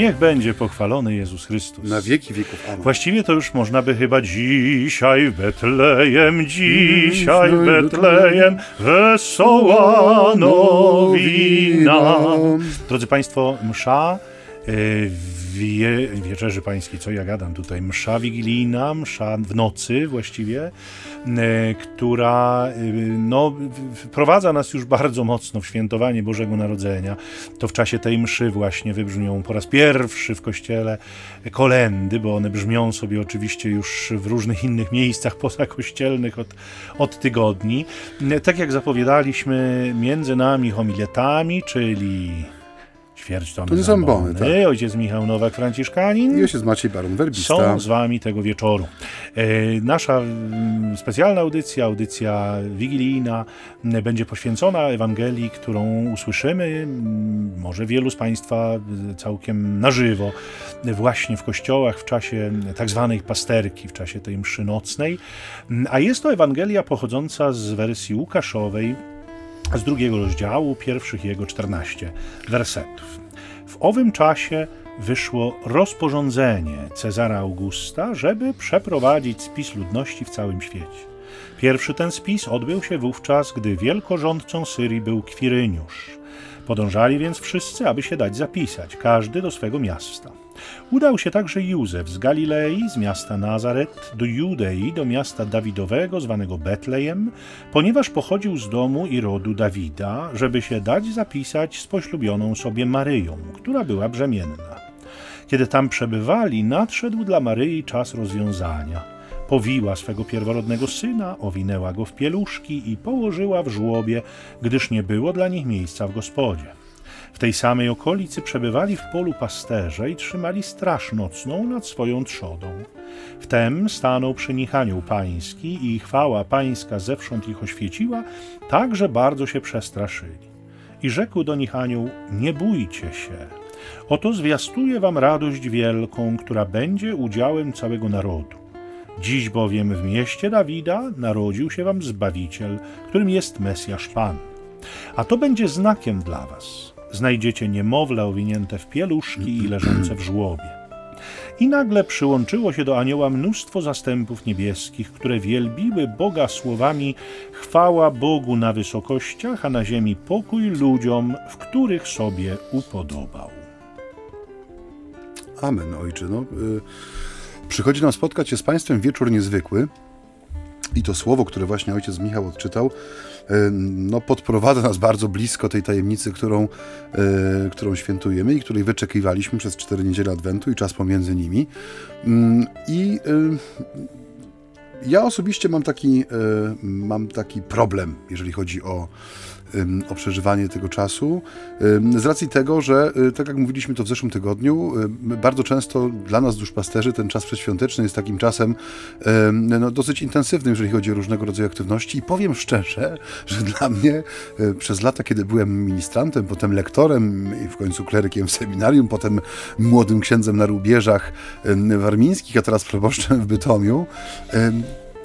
Niech będzie pochwalony Jezus Chrystus. Na wieki wieków. Amen. Właściwie to już można by chyba dzisiaj Betlejem, dzisiaj w Betlejem, wesoła nowina. Drodzy Państwo, msza wie, wieczerzy pańskiej, co ja gadam tutaj, msza wigilijna, msza w nocy właściwie, y, która y, no, wprowadza nas już bardzo mocno w świętowanie Bożego Narodzenia. To w czasie tej mszy właśnie wybrzmią po raz pierwszy w kościele kolendy, bo one brzmią sobie oczywiście już w różnych innych miejscach pozakościelnych od, od tygodni. Tak jak zapowiadaliśmy, między nami homiletami, czyli Ćwierć to nie są bony, tak. Ojciec Michał Nowak-Franciszkanin. I ojciec Maciej Baron Werbista. Są z wami tego wieczoru. E, nasza mm, specjalna audycja, audycja wigilijna, będzie poświęcona Ewangelii, którą usłyszymy, może wielu z Państwa y, całkiem na żywo, właśnie w kościołach w czasie tak zwanej pasterki, w czasie tej mszy nocnej. A jest to Ewangelia pochodząca z wersji Łukaszowej, z drugiego rozdziału, pierwszych jego 14 wersetów. Owym czasie wyszło rozporządzenie Cezara Augusta, żeby przeprowadzić spis ludności w całym świecie. Pierwszy ten spis odbył się wówczas, gdy wielkorządcą Syrii był Kwiryniusz. Podążali więc wszyscy, aby się dać zapisać, każdy do swego miasta. Udał się także Józef z Galilei, z miasta Nazaret, do Judei, do miasta Dawidowego, zwanego Betlejem, ponieważ pochodził z domu i rodu Dawida, żeby się dać zapisać z poślubioną sobie Maryją, która była brzemienna. Kiedy tam przebywali, nadszedł dla Maryi czas rozwiązania. Powiła swego pierworodnego syna, owinęła go w pieluszki i położyła w żłobie, gdyż nie było dla nich miejsca w gospodzie. W tej samej okolicy przebywali w polu pasterze i trzymali straż nocną nad swoją trzodą. Wtem stanął przy nich anioł pański i chwała pańska zewsząd ich oświeciła, tak że bardzo się przestraszyli. I rzekł do nich anioł, nie bójcie się. Oto zwiastuję wam radość wielką, która będzie udziałem całego narodu. Dziś bowiem w mieście Dawida narodził się wam Zbawiciel, którym jest Mesjasz Pan. A to będzie znakiem dla was. Znajdziecie niemowlę owinięte w pieluszki i leżące w żłobie. I nagle przyłączyło się do anioła mnóstwo zastępów niebieskich, które wielbiły Boga słowami chwała Bogu na wysokościach, a na ziemi pokój ludziom, w których sobie upodobał. Amen, ojcze. No, y, przychodzi nam spotkać się z Państwem wieczór niezwykły. I to słowo, które właśnie ojciec Michał odczytał, y, no, podprowadza nas bardzo blisko tej tajemnicy, którą, y, którą świętujemy i której wyczekiwaliśmy przez cztery niedziele Adwentu i czas pomiędzy nimi. Mm, I y, ja osobiście mam taki, mam taki problem, jeżeli chodzi o, o przeżywanie tego czasu, z racji tego, że y, tak jak mówiliśmy to w zeszłym tygodniu, bardzo często dla nas duszpasterzy ten czas przedświąteczny jest takim czasem no, dosyć intensywnym, jeżeli chodzi o różnego rodzaju aktywności. I powiem szczerze, że dla mnie y, przez lata, kiedy byłem ministrantem, potem lektorem i w końcu klerykiem w seminarium, potem młodym księdzem na rubieżach warmińskich, a teraz proboszczem w Bytomiu,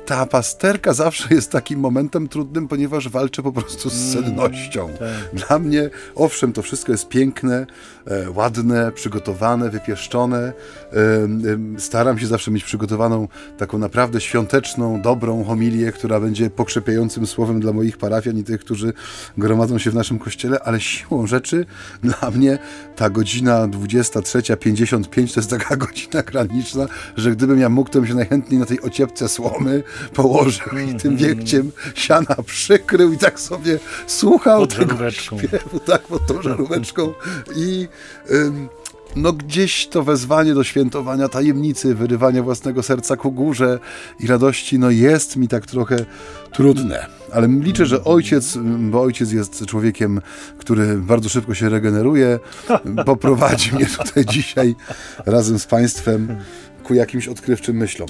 ta pasterka zawsze jest takim momentem trudnym, ponieważ walczę po prostu z sennością. Dla mnie, owszem, to wszystko jest piękne, e, ładne, przygotowane, wypieszczone. E, e, staram się zawsze mieć przygotowaną taką naprawdę świąteczną, dobrą homilię, która będzie pokrzepiającym słowem dla moich parafian i tych, którzy gromadzą się w naszym kościele, ale siłą rzeczy dla mnie ta godzina 23.55 to jest taka godzina graniczna, że gdybym ja mógł, to bym się najchętniej na tej ociepce słomy położył i tym wiekciem siana przykrył i tak sobie słuchał Pod tego żaróweczką. śpiewu, tak, pod tą żaróweczką i ym, no gdzieś to wezwanie do świętowania tajemnicy, wyrywania własnego serca ku górze i radości, no jest mi tak trochę trudne. Ale liczę, że ojciec, bo ojciec jest człowiekiem, który bardzo szybko się regeneruje, poprowadzi mnie tutaj dzisiaj razem z Państwem ku jakimś odkrywczym myślom.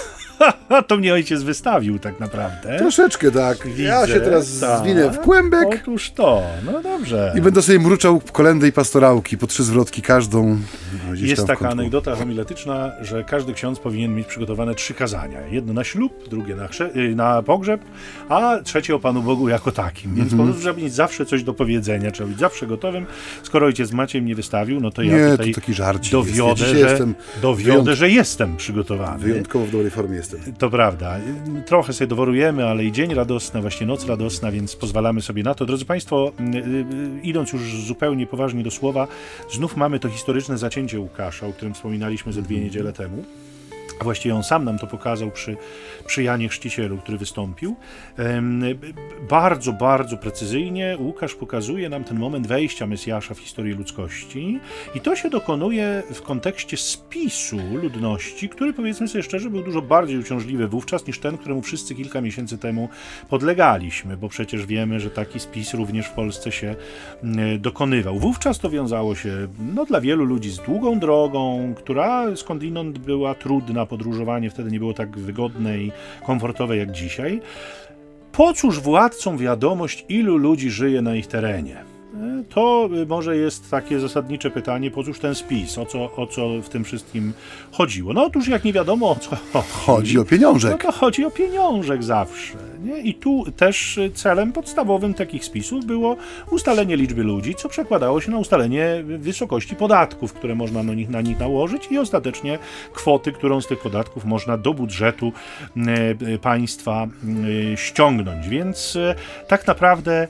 to mnie ojciec wystawił tak naprawdę. Troszeczkę tak. ja Widzę, się teraz tak. zwinę w kłębek Otóż to, no dobrze. i będę sobie mruczał kolendy i pastorałki, po trzy zwrotki każdą. Jest taka anegdota homiletyczna, że każdy ksiądz powinien mieć przygotowane trzy kazania. Jedno na ślub, drugie na, y, na pogrzeb, a trzecie o Panu Bogu jako takim. Więc Mhm. po prostu trzeba mieć zawsze coś do powiedzenia, trzeba być zawsze gotowym. Skoro ojciec Maciej mnie wystawił, no to ja Nie, tutaj to taki żarcik dowiodę, jest. Ja że, dowiodę wyjątk- że jestem przygotowany. Wyjątkowo w dobrej formie To prawda. Trochę sobie doworujemy, ale i dzień radosny, właśnie noc radosna, więc pozwalamy sobie na to. Drodzy Państwo, y, y, idąc już zupełnie poważnie do słowa, znów mamy to historyczne zacięcie Łukasza, o którym wspominaliśmy ze dwie niedziele temu. A właściwie on sam nam to pokazał przy, przy Janie Chrzcicielu, który wystąpił. Bardzo, bardzo precyzyjnie Łukasz pokazuje nam ten moment wejścia Mesjasza w historię ludzkości i to się dokonuje w kontekście spisu ludności, który powiedzmy sobie szczerze był dużo bardziej uciążliwy wówczas niż ten, któremu wszyscy kilka miesięcy temu podlegaliśmy, bo przecież wiemy, że taki spis również w Polsce się mm, dokonywał. Wówczas to wiązało się no, dla wielu ludzi z długą drogą, która skądinąd była trudna, podróżowanie wtedy nie było tak wygodne i komfortowe jak dzisiaj. Po cóż władcom wiadomość, ilu ludzi żyje na ich terenie? E, To y, może jest takie zasadnicze pytanie, po cóż ten spis, o co, o co w tym wszystkim chodziło? No otóż jak nie wiadomo o co Chodzi o no pieniążek. to chodzi o pieniążek zawsze. Nie? I tu też celem podstawowym takich spisów było ustalenie liczby ludzi, co przekładało się na ustalenie wysokości podatków, które można na nich, na nich nałożyć i ostatecznie kwoty, którą z tych podatków można do budżetu y, y, państwa y, ściągnąć. Więc y, tak naprawdę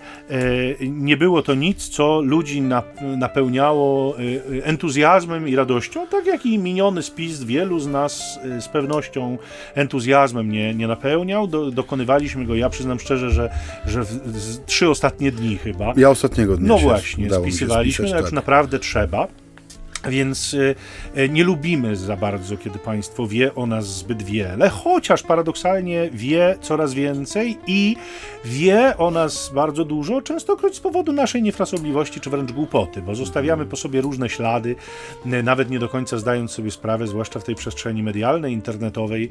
nie było to nic, co ludzi na, napełniało entuzjazmem i radością, tak jak i miniony spis wielu z nas z pewnością entuzjazmem nie, nie napełniał. Do, dokonywaliśmy go, ja przyznam szczerze, że, że w, trzy ostatnie dni chyba. Ja ostatniego dnia No właśnie, spisywaliśmy, spisać, jak tak. naprawdę trzeba. Więc y, y, nie lubimy za bardzo, kiedy państwo wie o nas zbyt wiele, chociaż paradoksalnie wie coraz więcej i wie o nas bardzo dużo, częstokroć z powodu naszej niefrasobliwości czy wręcz głupoty, bo zostawiamy po sobie różne ślady, nawet nie do końca zdając sobie sprawę, zwłaszcza w tej przestrzeni medialnej, internetowej,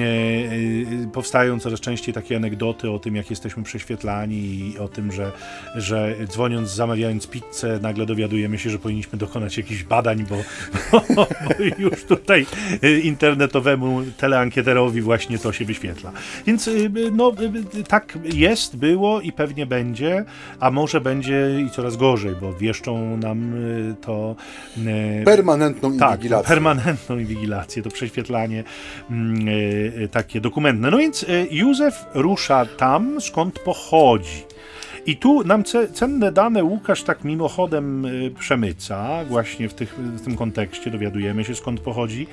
y, powstają coraz częściej takie anegdoty o tym, jak jesteśmy prześwietlani i o tym, że, że dzwoniąc, zamawiając pizzę, nagle dowiadujemy się, że powinniśmy dokonać jakichś badań, bo, bo już tutaj y, internetowemu teleankieterowi właśnie to się wyświetla. Więc y, no, y, tak jest, było i pewnie będzie, a może będzie i coraz gorzej, bo wieszczą nam to Permanentną tak, inwigilację. permanentną inwigilację, to prześwietlanie mm, takie dokumentne. No więc Józef rusza tam, skąd pochodzi. I tu nam ce, cenne dane Łukasz tak mimochodem y, przemyca, właśnie w, tych, w tym kontekście dowiadujemy się skąd pochodzi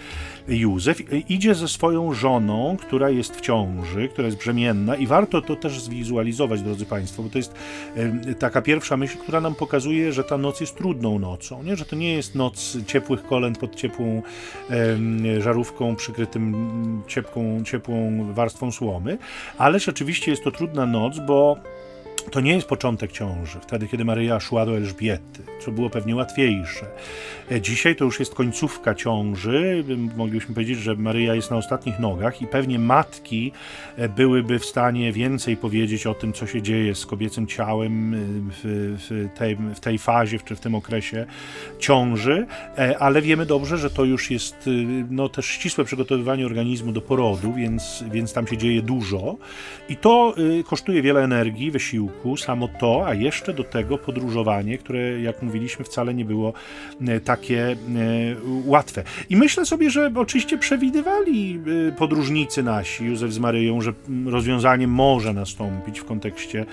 Józef. Idzie ze swoją żoną, która jest w ciąży, która jest brzemienna i warto to też zwizualizować, drodzy Państwo, bo to jest y, taka pierwsza myśl, która nam pokazuje, że ta noc jest trudną nocą, nie? że to nie jest noc ciepłych kolęd pod ciepłą żarówką przykrytym ciepłą, ciepłą warstwą słomy, ale rzeczywiście jest to trudna noc, bo to nie jest początek ciąży, wtedy kiedy Maryja szła do Elżbiety, co było pewnie łatwiejsze. E, Dzisiaj to już jest końcówka ciąży. Moglibyśmy powiedzieć, że Maryja jest na ostatnich nogach i pewnie matki e, byłyby w stanie więcej powiedzieć o tym, co się dzieje z kobiecym ciałem e, w, w, tej, w tej fazie, czy w tym okresie ciąży, ale wiemy dobrze, że to już jest no, też ścisłe przygotowywanie organizmu do porodu, więc, więc tam się dzieje dużo i to kosztuje wiele energii, wysiłku, samo to, a jeszcze do tego podróżowanie, które, jak mówiliśmy, wcale nie było e, takie e, łatwe. I myślę sobie, że oczywiście przewidywali e, podróżnicy nasi, Józef z Maryją, że rozwiązanie może nastąpić w kontekście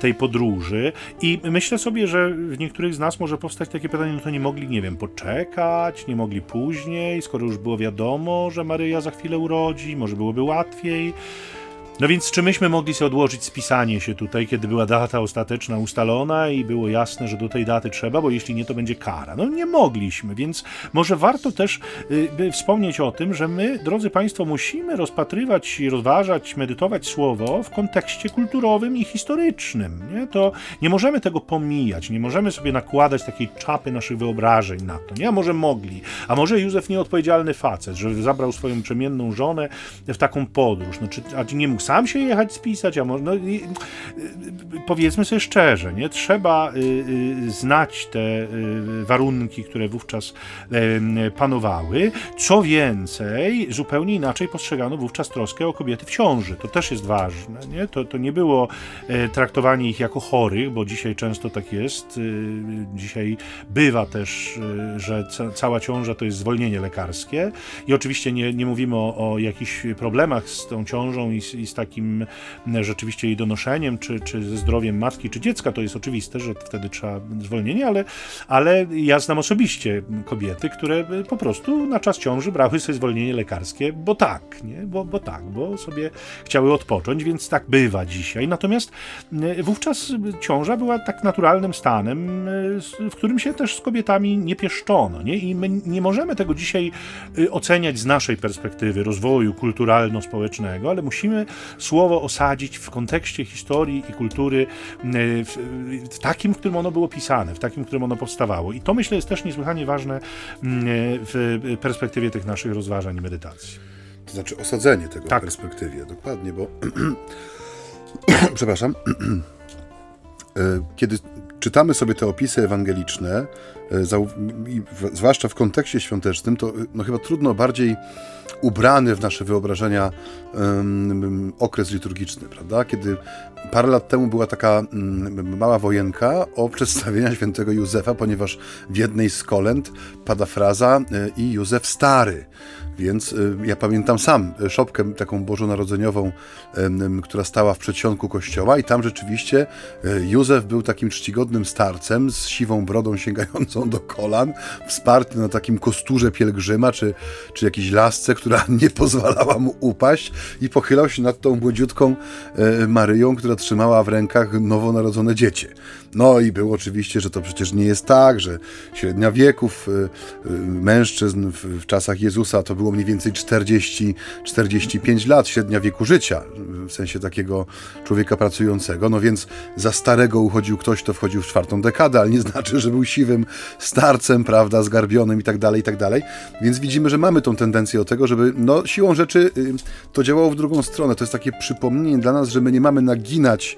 tej podróży. I myślę sobie, że w niektórych z nas może powstać takie pytanie, no to nie mogli, nie wiem, poczekać, nie mogli później, skoro już było wiadomo, że Maryja za chwilę urodzi, może byłoby łatwiej. No więc czy myśmy mogli sobie odłożyć spisanie się tutaj, kiedy była data ostateczna ustalona i było jasne, że do tej daty trzeba, bo jeśli nie, to będzie kara. No nie mogliśmy, więc może warto też y, wspomnieć o tym, że my, drodzy Państwo, musimy rozpatrywać, rozważać, medytować słowo w kontekście kulturowym i historycznym. Nie? To nie możemy tego pomijać, nie możemy sobie nakładać takiej czapy naszych wyobrażeń na to. Nie? A może mogli, a może Józef nieodpowiedzialny facet, że zabrał swoją przemienną żonę w taką podróż. No, czy, a nie mógł sam się jechać spisać, a może, no, powiedzmy sobie szczerze, nie? trzeba y, y, znać te y, warunki, które wówczas panowały. Co więcej, zupełnie inaczej postrzegano wówczas troskę o kobiety w ciąży. To też jest ważne. Nie? To, to nie było e, traktowanie ich jako chorych, bo dzisiaj często tak jest. Dzisiaj bywa też, że ca cała ciąża to jest zwolnienie lekarskie i oczywiście nie, nie mówimy o, o jakichś problemach z tą ciążą i, i z takim rzeczywiście jej donoszeniem, czy, czy ze zdrowiem matki, czy dziecka, to jest oczywiste, że wtedy trzeba zwolnienie, ale, ale ja znam osobiście kobiety, które po prostu na czas ciąży brały sobie zwolnienie lekarskie, bo tak, nie? Bo, bo tak, bo sobie chciały odpocząć, więc tak bywa dzisiaj. Natomiast e, wówczas ciąża była tak naturalnym stanem, e, w którym się też z kobietami nie pieszczono, nie? I my nie możemy tego dzisiaj e, oceniać z naszej perspektywy rozwoju kulturalno-społecznego, ale musimy słowo osadzić w kontekście historii i kultury e, w, w, takim, w którym ono było pisane, w takim, w którym ono powstawało. I to myślę jest też niesłychanie ważne mm, e, w perspektywie tych naszych rozważań i medytacji. To znaczy osadzenie tego tak. w perspektywie, dokładnie, bo przepraszam, e, kiedy czytamy sobie te opisy ewangeliczne, zwłaszcza w kontekście świątecznym, to no chyba trudno bardziej ubrany w nasze wyobrażenia um, okres liturgiczny, prawda? Kiedy parę lat temu była taka um, mała wojenka o przedstawienia świętego Józefa, ponieważ w jednej z kolęd pada fraza y, i Józef Stary. Więc y, ja pamiętam sam szopkę taką bożonarodzeniową, która stała w przedsionku kościoła i tam rzeczywiście y, Józef był takim czcigodnym starcem z siwą brodą sięgającą do kolan, wsparty na takim kosturze pielgrzyma czy, czy jakiejś lasce, która nie pozwalała mu upaść i pochylał się nad tą młodziutką e, Maryją, która trzymała w rękach nowonarodzone dziecię. No i było oczywiście, że to przecież nie jest tak, że średnia wieków e, e, mężczyzn w czasach Jezusa to było mniej więcej 40-45 lat, średnia wieku życia, w sensie takiego człowieka pracującego. No więc za starego uchodził ktoś, kto wchodził w czwartą dekadę, ale nie znaczy, że był siwym starcem, prawda, zgarbionym i tak dalej, i tak dalej. Więc widzimy, że mamy tą tendencję do tego, żeby no siłą rzeczy to działało w drugą stronę. To jest takie przypomnienie dla nas, że my nie mamy naginać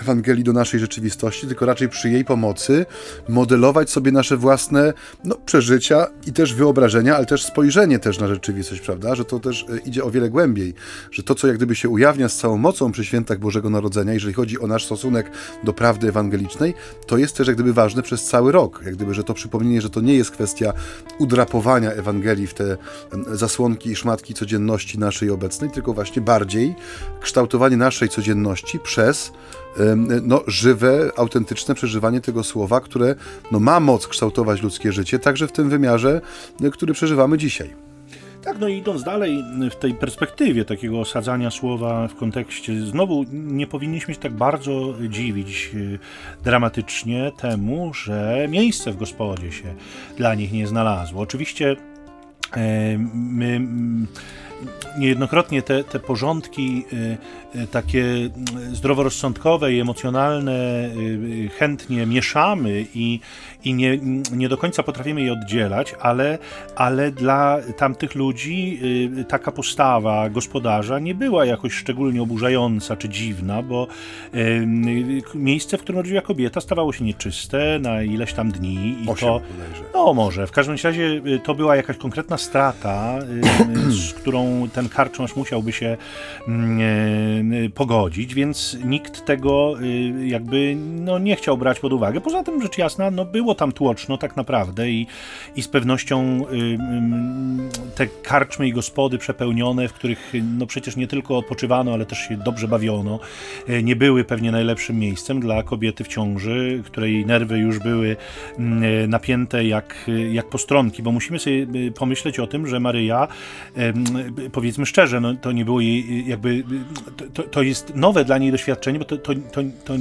Ewangelii do naszej rzeczywistości, tylko raczej przy jej pomocy modelować sobie nasze własne no, przeżycia i też wyobrażenia, ale też spojrzenie też na rzeczywistość, prawda? Że to też e, idzie o wiele głębiej, że to, co jak gdyby się ujawnia z całą mocą przy świętach Bożego Narodzenia, jeżeli chodzi o nasz stosunek do prawdy ewangelicznej, to jest też jak gdyby ważne przez cały rok. Jak gdyby, że to przypomnienie, że to nie jest kwestia udrapowania Ewangelii w te zasłonki i szmatki codzienności naszej obecnej, tylko właśnie bardziej kształtowanie naszej codzienności przez no, żywe, autentyczne przeżywanie tego słowa, które no, ma moc kształtować ludzkie życie, także w tym wymiarze, y, który przeżywamy dzisiaj. Tak, no i idąc dalej w tej perspektywie takiego osadzania słowa w kontekście, znowu nie powinniśmy się tak bardzo dziwić y, dramatycznie temu, że miejsce w gospodzie się dla nich nie znalazło. Oczywiście my niejednokrotnie te, te porządki takie zdroworozsądkowe i emocjonalne y, chętnie mieszamy i, i nie, nie do końca potrafimy je oddzielać, ale, ale dla tamtych ludzi taka postawa gospodarza nie była jakoś szczególnie oburzająca czy dziwna, bo miejsce, w którym rodziła kobieta, stawało się nieczyste na ileś tam dni. I Osiem, to, no może, w każdym razie to była jakaś konkretna strata, z którą ten karczmarz musiałby się mm, pogodzić, więc nikt tego y, jakby no, nie chciał brać pod uwagę. Poza tym, rzecz jasna, no, było tam tłoczno tak naprawdę i, i z pewnością y, y, te karczmy i gospody przepełnione, w których no, przecież nie tylko odpoczywano, ale też się dobrze bawiono, nie były pewnie najlepszym miejscem dla kobiety w ciąży, której nerwy już były mm, napięte jak, jak postronki, bo musimy sobie pomyśleć o tym, że Maryja powiedzmy szczerze, no, to nie było jej jakby, to, to jest nowe dla niej doświadczenie, bo to, to, to, to,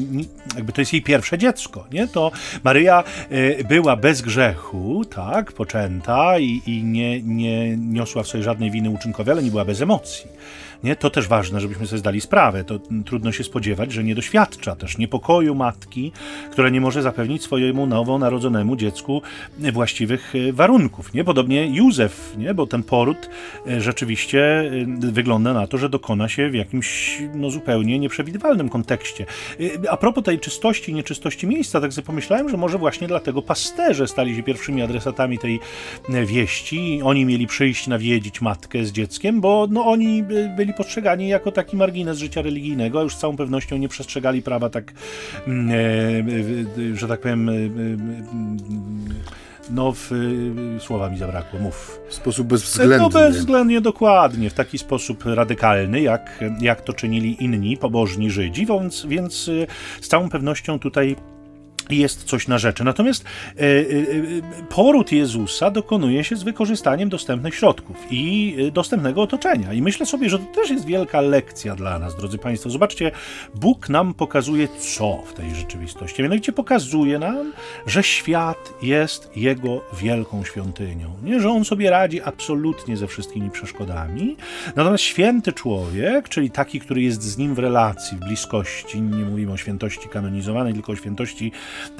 jakby to jest jej pierwsze dziecko, nie? To Maryja była bez grzechu, tak, poczęta i, i nie, nie niosła w sobie żadnej winy uczynkowej, ale nie była bez emocji. Nie? To też ważne, żebyśmy sobie zdali sprawę. To trudno się spodziewać, że nie doświadcza też niepokoju matki, która nie może zapewnić swojemu nowonarodzonemu dziecku właściwych e, warunków. Nie? Podobnie Józef, nie? bo ten poród e, rzeczywiście e, wygląda na to, że dokona się w jakimś no, zupełnie nieprzewidywalnym kontekście. A propos tej czystości, nieczystości miejsca, tak sobie pomyślałem, że może właśnie dlatego pasterze stali się pierwszymi adresatami tej wieści. Oni mieli przyjść nawiedzić matkę z dzieckiem, bo no, oni byli byli postrzegani jako taki margines życia religijnego, a już z całą pewnością nie przestrzegali prawa tak, mm, e, że tak powiem, e, no, w, słowa mi zabrakło, mów. W sposób bezwzględny. No bezwzględnie, dokładnie, w taki sposób radykalny, jak, jak to czynili inni pobożni Żydzi, więc, więc z całą pewnością tutaj jest coś na rzeczy. Natomiast e, e, e, poród Jezusa dokonuje się z wykorzystaniem dostępnych środków i dostępnego otoczenia. I myślę sobie, że to też jest wielka lekcja dla nas, drodzy Państwo. Zobaczcie, Bóg nam pokazuje co w tej rzeczywistości. Mianowicie pokazuje nam, że świat jest Jego wielką świątynią. Nie, że On sobie radzi absolutnie ze wszystkimi przeszkodami. Natomiast święty człowiek, czyli taki, który jest z Nim w relacji, w bliskości, nie mówimy o świętości kanonizowanej, tylko o świętości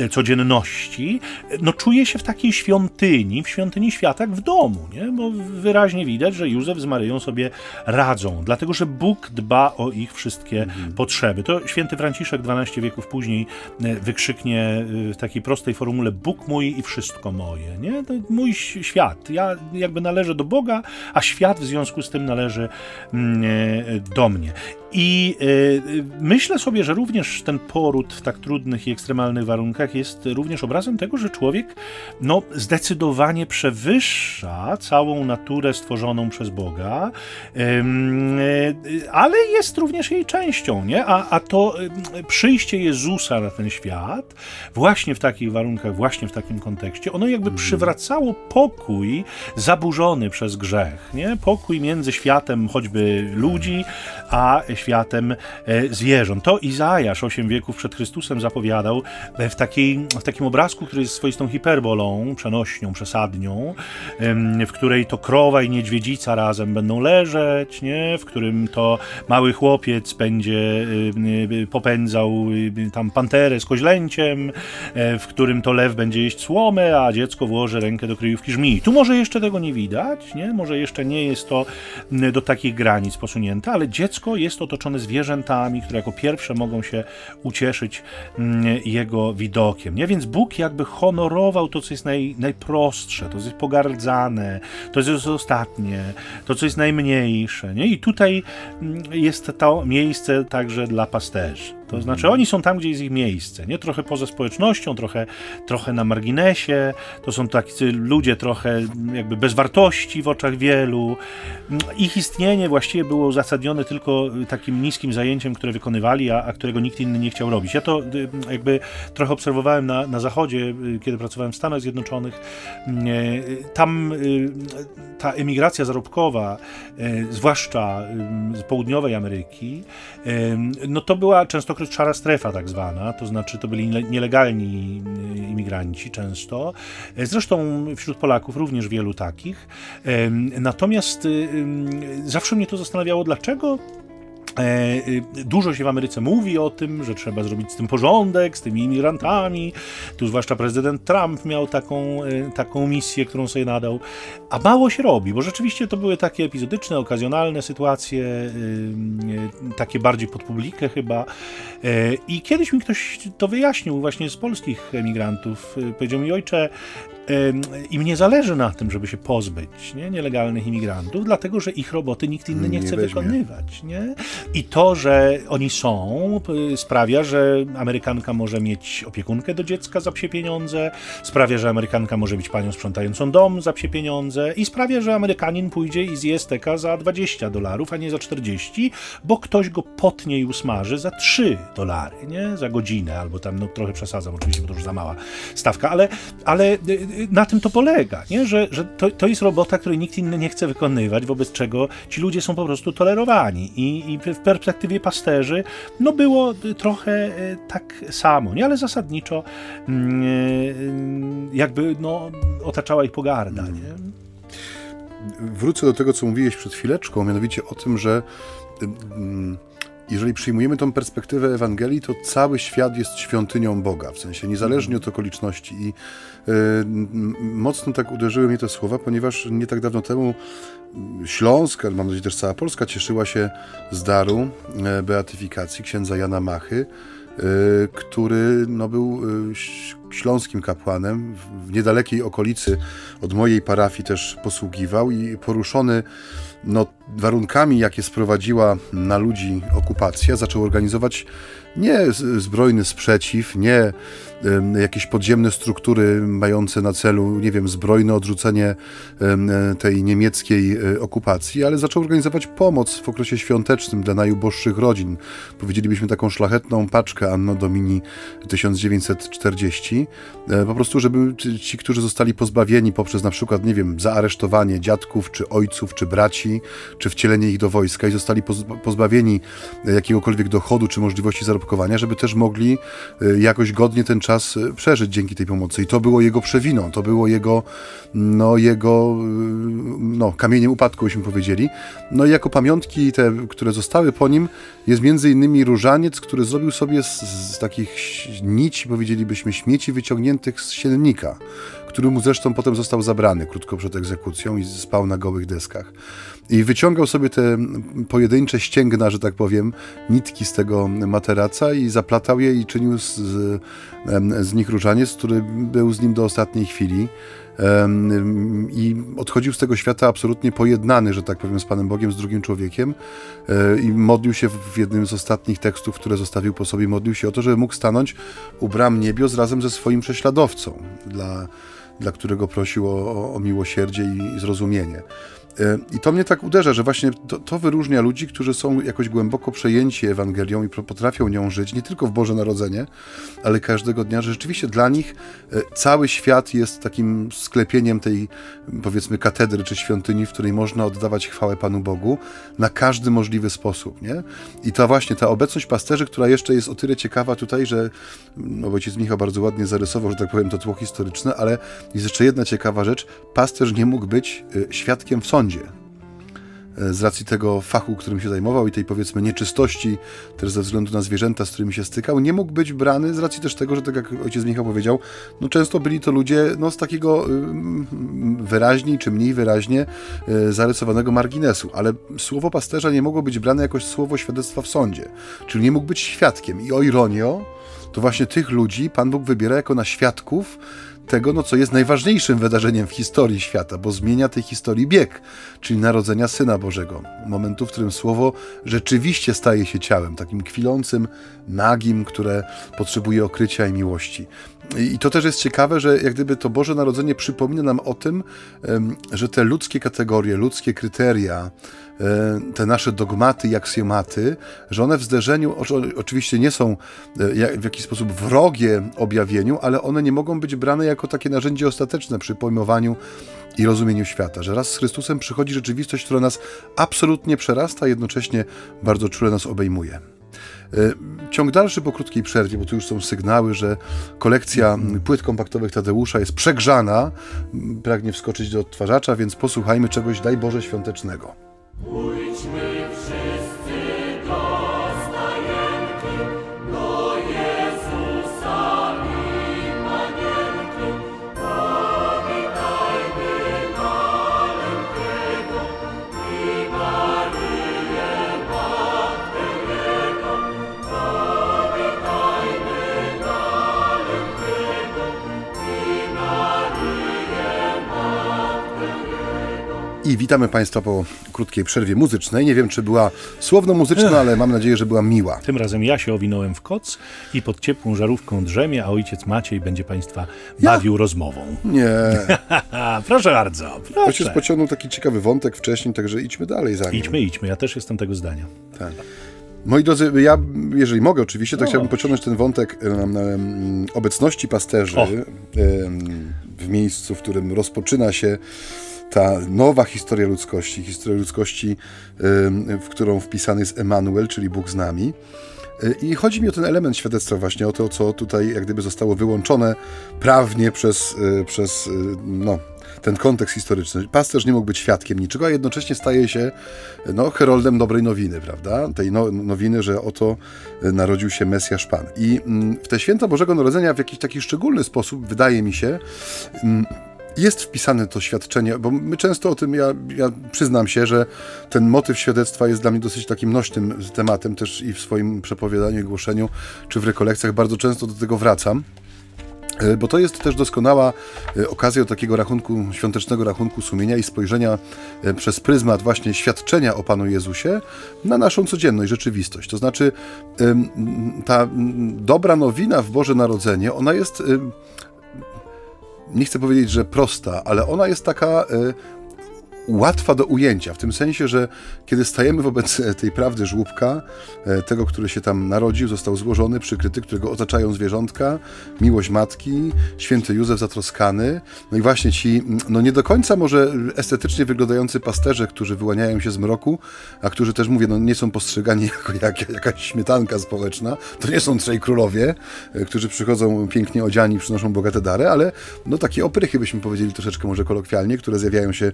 codzienności, no czuje się w takiej świątyni, w świątyni świata, jak w domu, nie? bo wyraźnie widać, że Józef z Maryją sobie radzą, dlatego że Bóg dba o ich wszystkie mhm. potrzeby. To święty Franciszek 12 wieków później e, wykrzyknie e, w takiej prostej formule Bóg mój i wszystko moje. Nie? To mój świat. Ja jakby należę do Boga, a świat w związku z tym należy mm, e, do mnie. I myślę sobie, że również ten poród w tak trudnych i ekstremalnych warunkach jest również obrazem tego, że człowiek no, zdecydowanie przewyższa całą naturę stworzoną przez Boga, ale jest również jej częścią, nie? A, a to przyjście Jezusa na ten świat, właśnie w takich warunkach, właśnie w takim kontekście, ono jakby mhm. przywracało pokój zaburzony przez grzech, nie? Pokój między światem choćby ludzi, a światem e, zwierząt. To Izajasz 8 wieków przed Chrystusem zapowiadał w, takiej, w takim obrazku, który jest swoistą hiperbolą, przenośnią, przesadnią, w której to krowa i niedźwiedzica razem będą leżeć, nie? w którym to mały chłopiec będzie popędzał tam panterę z koźlęciem, e, w którym to lew będzie jeść słomę, a dziecko włoży rękę do kryjówki żmii. Tu może jeszcze tego nie widać, nie? może jeszcze nie jest to do takich granic posunięte, ale dziecko jest otoczone zwierzętami, które jako pierwsze mogą się ucieszyć jego widokiem. Nie? Więc Bóg jakby honorował to, co jest naj, najprostsze, to, co jest pogardzane, to, co jest ostatnie, to, co jest najmniejsze. Nie? I tutaj mm, jest to miejsce także dla pasterzy. To znaczy oni są tam, gdzie jest ich miejsce, nie? Trochę poza społecznością, trochę, trochę na marginesie, to są tacy ludzie trochę jakby bez wartości w oczach wielu. Ich istnienie właściwie było uzasadnione tylko takim niskim zajęciem, które wykonywali, a, a którego nikt inny nie chciał robić. Ja to y, jakby trochę obserwowałem na, na zachodzie, y, kiedy pracowałem w Stanach Zjednoczonych. Y, tam ta emigracja zarobkowa, zwłaszcza z południowej Ameryki, no to była często szara strefa tak zwana, to znaczy to byli nielegalni e, imigranci często, e, zresztą wśród Polaków również wielu takich. Natomiast zawsze mnie to zastanawiało, dlaczego E, y, dużo się w Ameryce mówi o tym, że trzeba zrobić z tym porządek, z tymi imigrantami. Tu zwłaszcza prezydent Trump miał taką, e, taką misję, którą sobie nadał. A mało się robi, bo rzeczywiście to były takie epizodyczne, okazjonalne sytuacje, e, takie bardziej pod publikę chyba. I kiedyś mi ktoś to wyjaśnił właśnie z polskich emigrantów. Powiedział mi, ojcze, im nie zależy na tym, żeby się pozbyć nie, nielegalnych imigrantów, dlatego że ich roboty nikt inny nie, chce wykonywać. Nie? I to, że oni są, sprawia, że Amerykanka może mieć opiekunkę do dziecka za psie pieniądze, sprawia, że Amerykanka może być panią sprzątającą dom za psie pieniądze i sprawia, że Amerykanin pójdzie i zje steka za 20 dolarów, a nie za 40, bo ktoś go potnie i usmaży za 3 dolary, nie? Za godzinę, albo tam, no trochę przesadzam oczywiście, bo to już za mała stawka, ale, ale y, na tym to polega, nie? że, że to, to jest robota, której nikt inny nie chce wykonywać, wobec czego ci ludzie są po prostu tolerowani. I, i w perspektywie pasterzy no było trochę e, tak samo, nie? ale zasadniczo mm, e, jakby no, otaczała ich pogarda. Nie? Wrócę do tego, co mówiłeś przed chwileczką, mianowicie o tym, że jeżeli przyjmujemy tą perspektywę Ewangelii, to cały świat jest świątynią Boga, w sensie niezależnie od okoliczności. I y, mocno tak uderzyły mnie te słowa, ponieważ nie tak dawno temu Śląsk, ale mam nadzieję też cała Polska, cieszyła się z daru e, beatyfikacji księdza Jana Machy, e, który no, był e, śląskim kapłanem, w niedalekiej okolicy od mojej parafii też posługiwał i poruszony no, warunkami, jakie sprowadziła na ludzi okupacja, zaczął organizować nie zbrojny sprzeciw, nie jakieś podziemne struktury mające na celu, nie wiem, zbrojne odrzucenie tej niemieckiej e, okupacji, ale zaczął organizować pomoc w okresie świątecznym dla najuboższych rodzin. Powiedzielibyśmy taką szlachetną paczkę Anno Domini 1940, e, po prostu, żeby ci, którzy zostali pozbawieni poprzez na przykład, nie wiem, zaaresztowanie dziadków, czy ojców, czy braci, czy wcielenie ich do wojska i zostali pozbawieni jakiegokolwiek dochodu, czy możliwości zarobkowania, żeby też mogli e, jakoś godnie ten czas czas e, przeżyć dzięki tej pomocy. I to było jego przewiną, to było jego, no, jego e, no, kamieniem upadku, byśmy powiedzieli. No i jako pamiątki te, które zostały po nim, jest między innymi różaniec, który zrobił sobie z, z takich nici, powiedzielibyśmy, śmieci wyciągniętych z siennika który mu zresztą potem został zabrany krótko przed egzekucją i spał na gołych deskach. I wyciągał sobie te pojedyncze ścięgna, że tak powiem, nitki z tego materaca i zaplatał je i czynił z, z, z nich różaniec, który był z nim do ostatniej chwili. I odchodził z tego świata absolutnie pojednany, że tak powiem, z Panem Bogiem, z drugim człowiekiem. E, i modlił się w jednym z ostatnich tekstów, które zostawił po sobie, modlił się o to, żeby mógł stanąć u bram niebios razem ze swoim prześladowcą, dla, dla którego prosił o, o miłosierdzie i zrozumienie. E, I to mnie tak uderza, że właśnie to, to, wyróżnia ludzi, którzy są jakoś głęboko przejęci Ewangelią i potrafią nią żyć, nie tylko w Boże Narodzenie, ale każdego dnia, że rzeczywiście dla nich e, cały świat jest takim sklepieniem tej, powiedzmy, katedry czy świątyni, w której można oddawać chwałę Panu Bogu na każdy możliwy sposób, nie? I to właśnie ta obecność pasterzy, która jeszcze jest o tyle ciekawa tutaj, że no ojciec Michał bardzo ładnie zarysował, że tak powiem, to tło historyczne, ale jest jeszcze jedna ciekawa rzecz. Pasterz nie mógł być e, świadkiem w sądzie sądzie. E, z racji tego fachu, którym się zajmował i tej powiedzmy nieczystości, też ze względu na zwierzęta, z którymi się stykał, nie mógł być brany z racji też tego, że tak jak ojciec Michał powiedział, no często byli to ludzie no, z takiego y, wyraźniej czy mniej wyraźnie y, zarysowanego marginesu, ale słowo pasterza nie mogło być brane jako słowo świadectwa w sądzie, czyli nie mógł być świadkiem. I o ironio, to właśnie tych ludzi Pan Bóg wybiera jako na świadków tego, no, co jest najważniejszym wydarzeniem w historii świata, bo zmienia tej historii bieg, czyli narodzenia Syna Bożego. Momentu, w którym Słowo rzeczywiście staje się ciałem, takim kwilącym, nagim, które potrzebuje okrycia i miłości. I to też jest ciekawe, że jak gdyby to Boże Narodzenie przypomina nam o tym, że te ludzkie kategorie, ludzkie kryteria, te nasze dogmaty i aksjomaty, że one w zderzeniu oczywiście nie są e, w jakiś sposób wrogie objawieniu, ale one nie mogą być brane jako takie narzędzie ostateczne przy pojmowaniu i rozumieniu świata, że raz z Chrystusem przychodzi rzeczywistość, która nas absolutnie przerasta, a jednocześnie bardzo czule nas obejmuje. E, ciąg dalszy po krótkiej przerwie, bo tu już są sygnały, że kolekcja płyt kompaktowych Tadeusza jest przegrzana, pragnie wskoczyć do odtwarzacza, więc posłuchajmy czegoś, daj Boże, świątecznego. Pójdźmy I witamy Państwa po krótkiej przerwie muzycznej. Nie wiem, czy była słowno-muzyczna, ale mam nadzieję, że była miła. Tym razem ja się owinąłem w koc i pod ciepłą żarówką drzemie, a ojciec Maciej będzie Państwa bawił ja? rozmową. Nie. proszę bardzo. Proszę. Ojciec pociągnął taki ciekawy wątek wcześniej, także idźmy dalej za nim. Idźmy, idźmy. Ja też jestem tego zdania. Tak. Moi drodzy, ja, jeżeli mogę oczywiście, to No. chciałbym pociągnąć ten wątek em, em, obecności pasterzy em, w miejscu, w którym rozpoczyna się ta nowa historia ludzkości, historia ludzkości, w którą wpisany jest Emanuel, czyli Bóg z nami. E, I chodzi mi o ten element świadectwa właśnie, o to, co tutaj jak gdyby zostało wyłączone prawnie przez, e, przez e, no, ten kontekst historyczny. Pasterz nie mógł być świadkiem niczego, a jednocześnie staje się no, heroldem dobrej nowiny, prawda? Tej no, nowiny, że oto narodził się Mesjasz Pan. I mm, w te święta Bożego Narodzenia w jakiś taki szczególny sposób, wydaje mi się, mm, jest wpisane to świadczenie, bo my często o tym, ja, ja przyznam się, że ten motyw świadectwa jest dla mnie dosyć takim nośnym tematem też i w swoim przepowiadaniu głoszeniu, czy w rekolekcjach bardzo często do tego wracam. E, Bo to jest też doskonała e, okazja do takiego rachunku, świątecznego rachunku sumienia i spojrzenia e, przez pryzmat właśnie świadczenia o Panu Jezusie na naszą codzienność, rzeczywistość. To znaczy, ta dobra nowina w Boże Narodzenie, ona jest, nie chcę powiedzieć, że prosta, ale ona jest taka e, łatwa do ujęcia, w tym sensie, że kiedy stajemy wobec e, tej prawdy żłóbka, e, tego, który się tam narodził, został złożony, przykryty, którego otaczają zwierzątka, miłość matki, święty Józef zatroskany, no i właśnie ci, no nie do końca może estetycznie wyglądający pasterze, którzy wyłaniają się z mroku, a którzy też, mówię, no nie są postrzegani jako jak, jakaś śmietanka społeczna, to nie są trzej królowie, e, którzy przychodzą pięknie odziani, przynoszą bogate dary, ale no takie oprychy, byśmy powiedzieli troszeczkę może kolokwialnie, które zjawiają się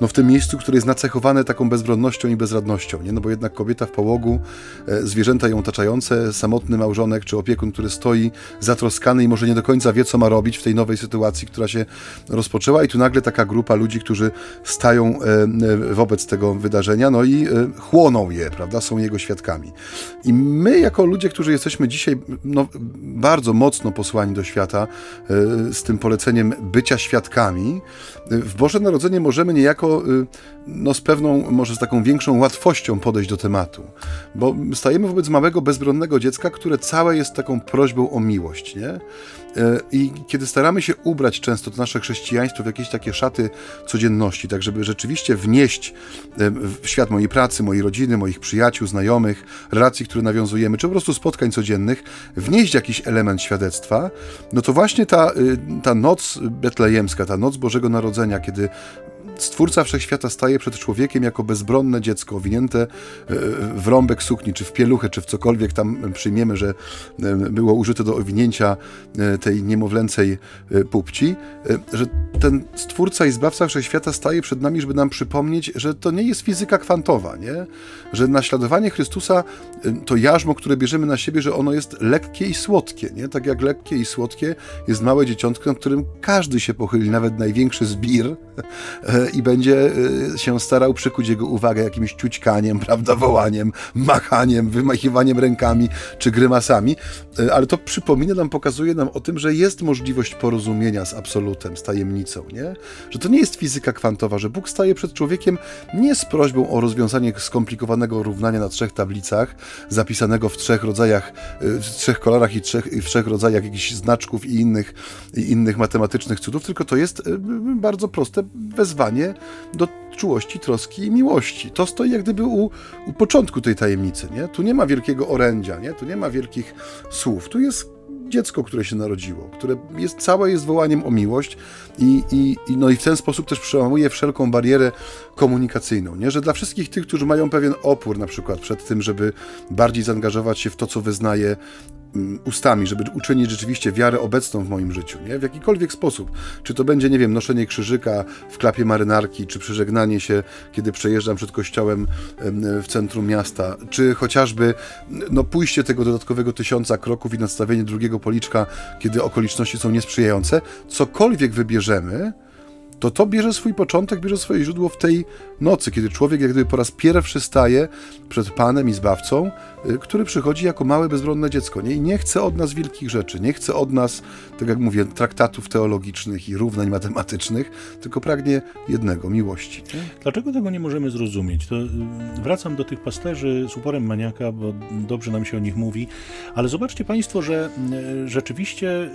no, w tym miejscu, które jest nacechowane taką bezbronnością i bezradnością, nie? No bo jednak kobieta w połogu, e, zwierzęta ją otaczające, samotny małżonek czy opiekun, który stoi zatroskany i może nie do końca wie, co ma robić w tej nowej sytuacji, która się rozpoczęła i tu nagle taka grupa ludzi, którzy stają e, e, wobec tego wydarzenia, no i chłoną je, prawda, są jego świadkami. I my jako ludzie, którzy jesteśmy dzisiaj no, bardzo mocno posłani do świata z tym poleceniem bycia świadkami, w Boże Narodzenie możemy niejako y, no, z pewną, może z taką większą łatwością podejść do tematu. Bo stajemy wobec małego, bezbronnego dziecka, które całe jest taką prośbą o miłość, nie? Y, I kiedy staramy się ubrać często to nasze chrześcijaństwo w jakieś takie szaty codzienności, tak żeby rzeczywiście wnieść y, w świat mojej pracy, mojej rodziny, moich przyjaciół, znajomych, relacji, które nawiązujemy, czy po prostu spotkań codziennych, wnieść jakiś element świadectwa, no to właśnie ta, ta noc betlejemska, ta noc Bożego Narodzenia, kiedy Stwórca Wszechświata staje przed człowiekiem jako bezbronne dziecko, owinięte e, w rąbek sukni, czy w pieluchę, czy w cokolwiek tam przyjmiemy, że e, było użyte do owinięcia e, tej niemowlęcej pupci, że ten Stwórca i Zbawca Wszechświata staje przed nami, żeby nam przypomnieć, że to nie jest fizyka kwantowa, nie? Że naśladowanie Chrystusa to jarzmo, które bierzemy na siebie, że ono jest lekkie i słodkie, nie? Tak jak lekkie i słodkie jest małe dzieciątko, nad którym każdy się pochyli, nawet największy zbir i będzie e, się starał przykuć jego uwagę jakimś ciućkaniem, prawda, wołaniem, machaniem, wymachiwaniem rękami czy grymasami, E, ale to przypomina nam, pokazuje nam o tym, że jest możliwość porozumienia z absolutem, z tajemnicą, nie? Że to nie jest fizyka kwantowa, że Bóg staje przed człowiekiem nie z prośbą o rozwiązanie skomplikowanego równania na trzech tablicach, zapisanego w trzech rodzajach, e, w trzech kolorach i, trzech, w trzech rodzajach jakichś znaczków i innych, i innych matematycznych cudów, tylko to jest bardzo proste wezwanie do czułości, troski i miłości. To stoi jak gdyby u, u początku tej tajemnicy, nie? Tu nie ma wielkiego orędzia, nie? Tu nie ma wielkich słów. Tu jest dziecko, które się narodziło, które jest całe jest wołaniem o miłość i, i, i, no i w ten sposób też przełamuje wszelką barierę komunikacyjną, nie? że dla wszystkich tych, którzy mają pewien opór na przykład przed tym, żeby bardziej zaangażować się w to, co wyznaje ustami, żeby uczynić rzeczywiście wiarę obecną w moim życiu, nie? W jakikolwiek sposób. Czy to będzie, nie wiem, noszenie krzyżyka w klapie marynarki, czy przeżegnanie się, kiedy przejeżdżam przed kościołem em, w centrum miasta, czy chociażby no, pójście tego dodatkowego tysiąca kroków i nastawienie drugiego policzka, kiedy okoliczności są niesprzyjające. Cokolwiek wybierzemy, to to bierze swój początek, bierze swoje źródło w tej nocy, kiedy człowiek jak gdyby po raz pierwszy staje przed Panem i Zbawcą, y, który przychodzi jako małe, bezbronne dziecko. Nie? I nie chce od nas wielkich rzeczy, nie chce od nas, tak jak mówię, traktatów teologicznych i równań matematycznych, tylko pragnie jednego, miłości. Dlaczego tego nie możemy zrozumieć? To y, wracam do tych pasterzy z uporem maniaka, bo dobrze nam się o nich mówi, ale zobaczcie Państwo, że y, rzeczywiście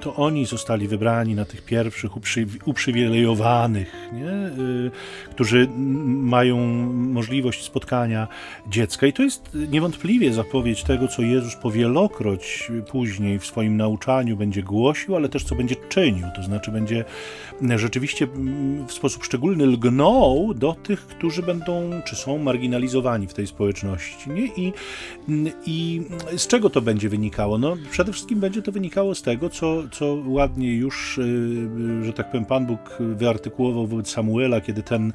to oni zostali wybrani na tych pierwszych uprzy, uprzywilejowionych uprzywilejowanych, nie? Y, którzy mają możliwość spotkania dziecka. I to jest niewątpliwie zapowiedź tego, co Jezus powielokroć później w swoim nauczaniu będzie głosił, ale też co będzie czynił. To znaczy będzie rzeczywiście mm, w sposób szczególny lgnął do tych, którzy będą czy są marginalizowani w tej społeczności. Nie? I, I z czego to będzie wynikało? No, przede wszystkim będzie to wynikało z tego, co, co ładnie już, y, że tak powiem, Pan Bóg wyartykułował wobec Samuela, kiedy ten y,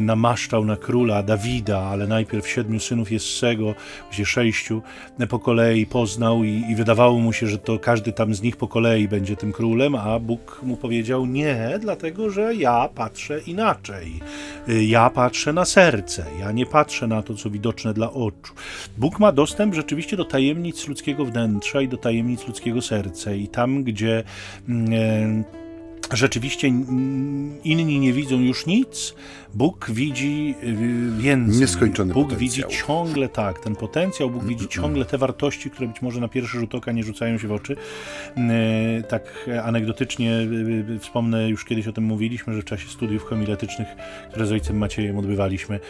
namaszczał na króla Dawida, ale najpierw siedmiu synów Jessego, gdzie sześciu po kolei poznał i, i wydawało mu się, że to każdy tam z nich po kolei będzie tym królem, a Bóg mu powiedział nie, dlatego że ja patrzę inaczej. Y, ja patrzę na serce, ja nie patrzę na to, co widoczne dla oczu. Bóg ma dostęp rzeczywiście do tajemnic ludzkiego wnętrza i do tajemnic ludzkiego serca i tam, gdzie mm, e, rzeczywiście inni nie widzą już nic, Bóg widzi y, więcej. Nieskończony Bóg potencjał. widzi ciągle tak, ten potencjał, Bóg widzi ciągle te wartości, które być może na pierwszy rzut oka nie rzucają się w oczy. E, Tak anegdotycznie y, y, wspomnę, już kiedyś o tym mówiliśmy, że w czasie studiów homiletycznych, które z ojcem Maciejem odbywaliśmy,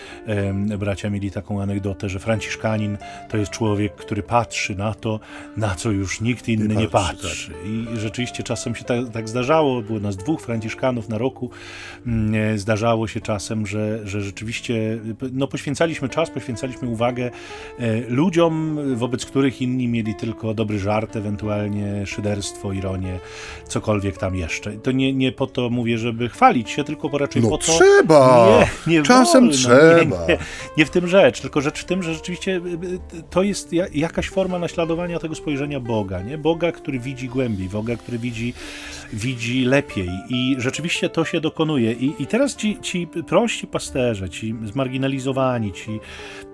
bracia mieli taką anegdotę, że Franciszkanin to jest człowiek, który patrzy na to, na co już nikt inny nie patrzy, patrzy. I rzeczywiście czasem się tak, tak zdarzało, było nas dwóch Franciszkanów na roku, mm, e, zdarzało się czasem, że, że rzeczywiście no, poświęcaliśmy czas, poświęcaliśmy uwagę e, ludziom, wobec których inni mieli tylko dobry żart, ewentualnie szyderstwo, ironię, cokolwiek tam jeszcze. To nie, nie po to mówię, żeby chwalić się, tylko po raczej No po to... trzeba! Nie, nie Czasem wolno. trzeba. Nie, nie, nie w tym rzecz, tylko rzecz w tym, że rzeczywiście y, to jest ja- jakaś forma naśladowania tego spojrzenia Boga, nie? Boga, który widzi głębiej, Boga, który widzi, widzi lepiej i rzeczywiście to się dokonuje. I, i teraz ci, ci prości pasterze, ci zmarginalizowani, ci,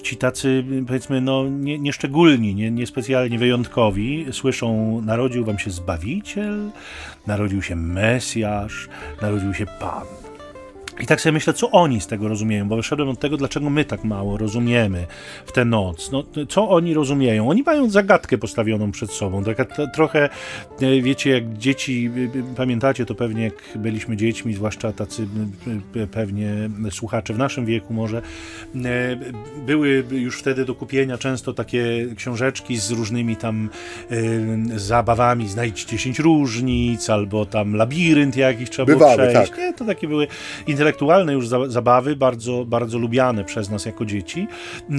ci tacy powiedzmy no nie, nieszczególni, nie, niespecjalnie wyjątkowi słyszą narodził wam się Zbawiciel, narodził się Mesjasz, narodził się Pan. I tak sobie myślę, co oni z tego rozumieją, bo wyszedłem od tego, dlaczego my tak mało rozumiemy w tę noc. No, co oni rozumieją? Oni mają zagadkę postawioną przed sobą. Taka trochę, e, wiecie, jak dzieci, y, y, pamiętacie to pewnie, jak byliśmy dziećmi, zwłaszcza tacy pewnie słuchacze w naszym wieku może, e, były już wtedy do kupienia często takie książeczki z różnymi tam e, zabawami, znajdź 10 różnic, albo tam labirynt jakiś trzeba było Bywały, przejść. tak. Nie, to takie były intelektualne już za- zabawy, bardzo, bardzo lubiane przez nas jako dzieci.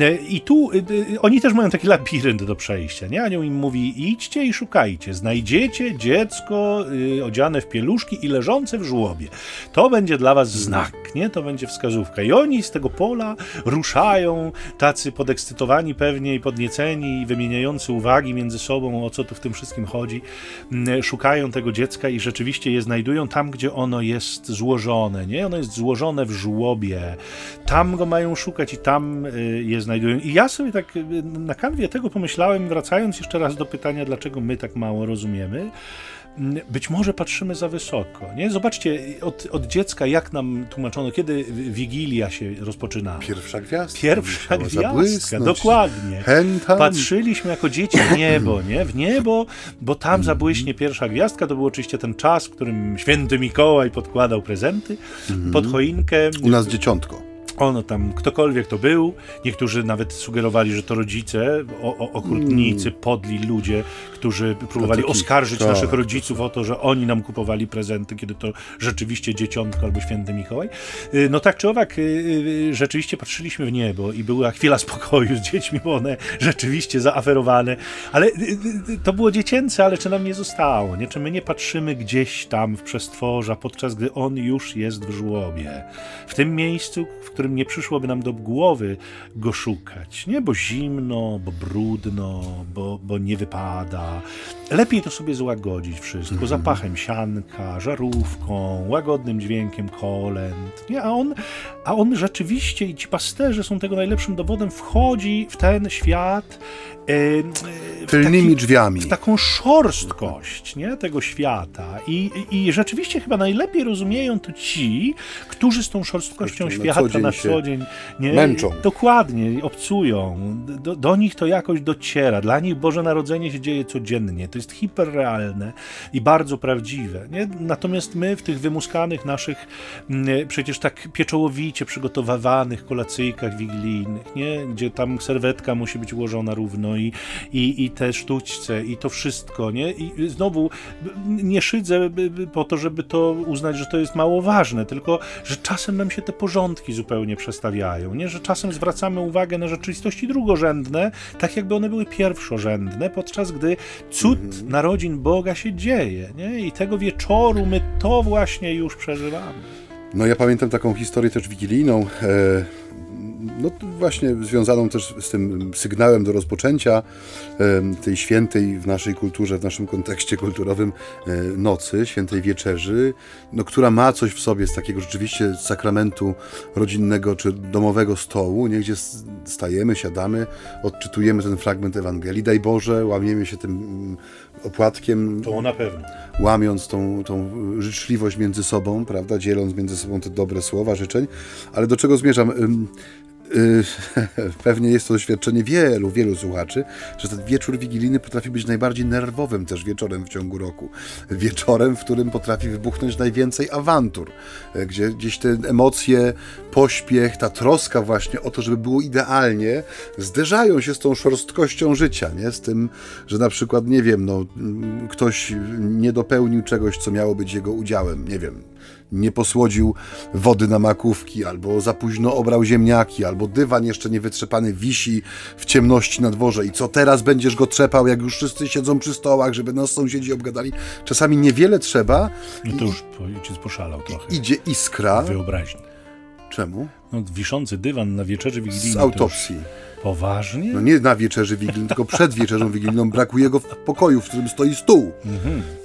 E, I tu y, y, oni też mają taki labirynt do przejścia, nie? Anioł im mówi, idźcie i szukajcie, znajdziecie dziecko odziane w pieluszki i leżące w żłobie. To będzie dla was znak, nie? To będzie wskazówka. I oni z tego pola ruszają, tacy podekscytowani pewnie i podnieceni i wymieniający uwagi między sobą, o co tu w tym wszystkim chodzi. Mm, Szukają tego dziecka i rzeczywiście je znajdują tam, gdzie ono jest złożone, nie? Ono jest złożone w żłobie. Tam go mają szukać i tam y, je znajdują. I ja sobie tak y, na kanwie tego pomyślałem, wracając jeszcze raz do pytania, dlaczego my tak mało rozumiemy. Być może patrzymy za wysoko. Nie? Zobaczcie, od, od dziecka jak nam tłumaczono, kiedy Wigilia się rozpoczyna. Pierwsza gwiazdka. Pierwsza gwiazdka, dokładnie. Hen tam. Patrzyliśmy jako dzieci w niebo, nie? W niebo, bo tam zabłyśnie pierwsza gwiazdka. To był oczywiście ten czas, w którym święty Mikołaj podkładał prezenty pod choinkę. U nas dzieciątko. Ono tam, ktokolwiek to był, niektórzy nawet sugerowali, że to rodzice, o, o, okrutnicy, podli ludzie, którzy próbowali takich- oskarżyć tak, naszych rodziców o to, że oni nam kupowali prezenty, kiedy to rzeczywiście dzieciątko albo święty Mikołaj. Y, No tak czy owak, y, y, rzeczywiście patrzyliśmy w niebo i była chwila spokoju z dziećmi, bo one rzeczywiście zaaferowane, ale to było dziecięce, ale czy nam nie zostało, nie? Czy my nie patrzymy gdzieś tam w przestworza, podczas gdy on już jest w żłobie, w tym miejscu, w którym nie przyszłoby nam do głowy go szukać, nie? Bo zimno, bo brudno, bo, bo nie wypada. Lepiej to sobie złagodzić wszystko, zapachem sianka, żarówką, łagodnym dźwiękiem kolęd, nie? A on, a on rzeczywiście, i ci pasterze są tego najlepszym dowodem, wchodzi w ten świat Tylnymi taki- drzwiami. w taką szorstkość nie, tego świata. I, I rzeczywiście chyba najlepiej rozumieją to ci, którzy z tą szorstkością Kościół na świata co dzień na co dzień nie, męczą. Dokładnie, obcują. Do, do nich to jakoś dociera. Dla nich Boże Narodzenie się dzieje codziennie. To jest hiperrealne i bardzo prawdziwe. Nie? Natomiast my w tych wymuskanych naszych, mm, przecież tak pieczołowicie przygotowywanych kolacyjkach wigilijnych, nie? gdzie tam serwetka musi być ułożona równo i, i, i te sztućce i to wszystko. Nie? I znowu nie szydzę po to, żeby to uznać, że to jest mało ważne, tylko że czasem nam się te porządki zupełnie przestawiają, nie? że czasem zwracamy uwagę na rzeczywistości drugorzędne, tak jakby one były pierwszorzędne, podczas gdy cud narodzin Boga się dzieje. Nie? I tego wieczoru my to właśnie już przeżywamy. No ja pamiętam taką historię też wigilijną, e, no właśnie związaną też z tym sygnałem do rozpoczęcia tej świętej w naszej kulturze, w naszym kontekście kulturowym e, nocy, świętej wieczerzy, no, która ma coś w sobie z takiego rzeczywiście sakramentu rodzinnego czy domowego stołu, nie, gdzie stajemy, siadamy, odczytujemy ten fragment Ewangelii, daj Boże, łamiemy się tym mm, opłatkiem, To na pewno. łamiąc tą, tą życzliwość między sobą, prawda, dzieląc między sobą te dobre słowa życzeń. Ale do czego zmierzam? Y, Pewnie jest to doświadczenie wielu, wielu słuchaczy, że ten wieczór wigilijny potrafi być najbardziej nerwowym też wieczorem w ciągu roku. Wieczorem, w którym potrafi wybuchnąć najwięcej awantur, e, gdzie gdzieś te emocje, pośpiech, ta troska właśnie o to, żeby było idealnie, zderzają się z tą szorstkością życia, nie? Z tym, że na przykład, nie wiem, no, mm, ktoś nie dopełnił czegoś, co miało być jego udziałem, nie wiem, nie posłodził wody na makówki, albo za późno obrał ziemniaki, albo dywan jeszcze nie wytrzepany wisi w ciemności na dworze i co teraz będziesz go trzepał, jak już wszyscy siedzą przy stołach, żeby nas sąsiedzi obgadali. Czasami niewiele trzeba, No to już ojciec poszalał trochę. idzie iskra. Wyobraźni. Czemu? No, wiszący dywan na wieczerzy wigilijnej. Z autopsji. Poważnie? No nie na wieczerzy wigilijnej, tylko przed wieczerzą wigilijną brakuje go w pokoju, w którym stoi stół.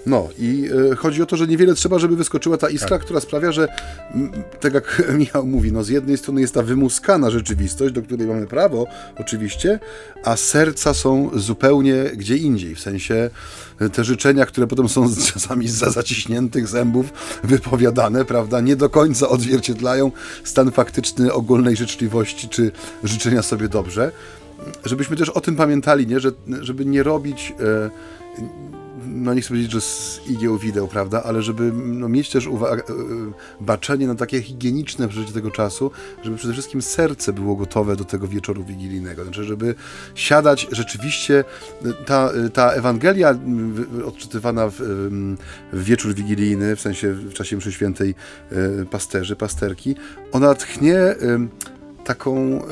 No i e, chodzi o to, że niewiele trzeba, żeby wyskoczyła ta iskra, która sprawia, że m, tak jak Michał mówi, no z jednej strony jest ta wymuskana rzeczywistość, do której mamy prawo oczywiście, a serca są zupełnie gdzie indziej, w sensie e, te życzenia, które potem są czasami za zaciśniętych zębów wypowiadane, prawda, nie do końca odzwierciedlają stan faktyczny ogólnej życzliwości czy życzenia sobie dobrze żebyśmy też o tym pamiętali, nie? Że, żeby nie robić, e, no nie chcę powiedzieć, że z igieł wideł, prawda, ale żeby no, mieć też e, baczenie na takie higieniczne przeżycie tego czasu, żeby przede wszystkim serce było gotowe do tego wieczoru wigilijnego, znaczy żeby siadać rzeczywiście, e, ta, ta Ewangelia odczytywana w, w wieczór wigilijny, w sensie w czasie mszy świętej e, pasterzy, pasterki, ona tchnie taką...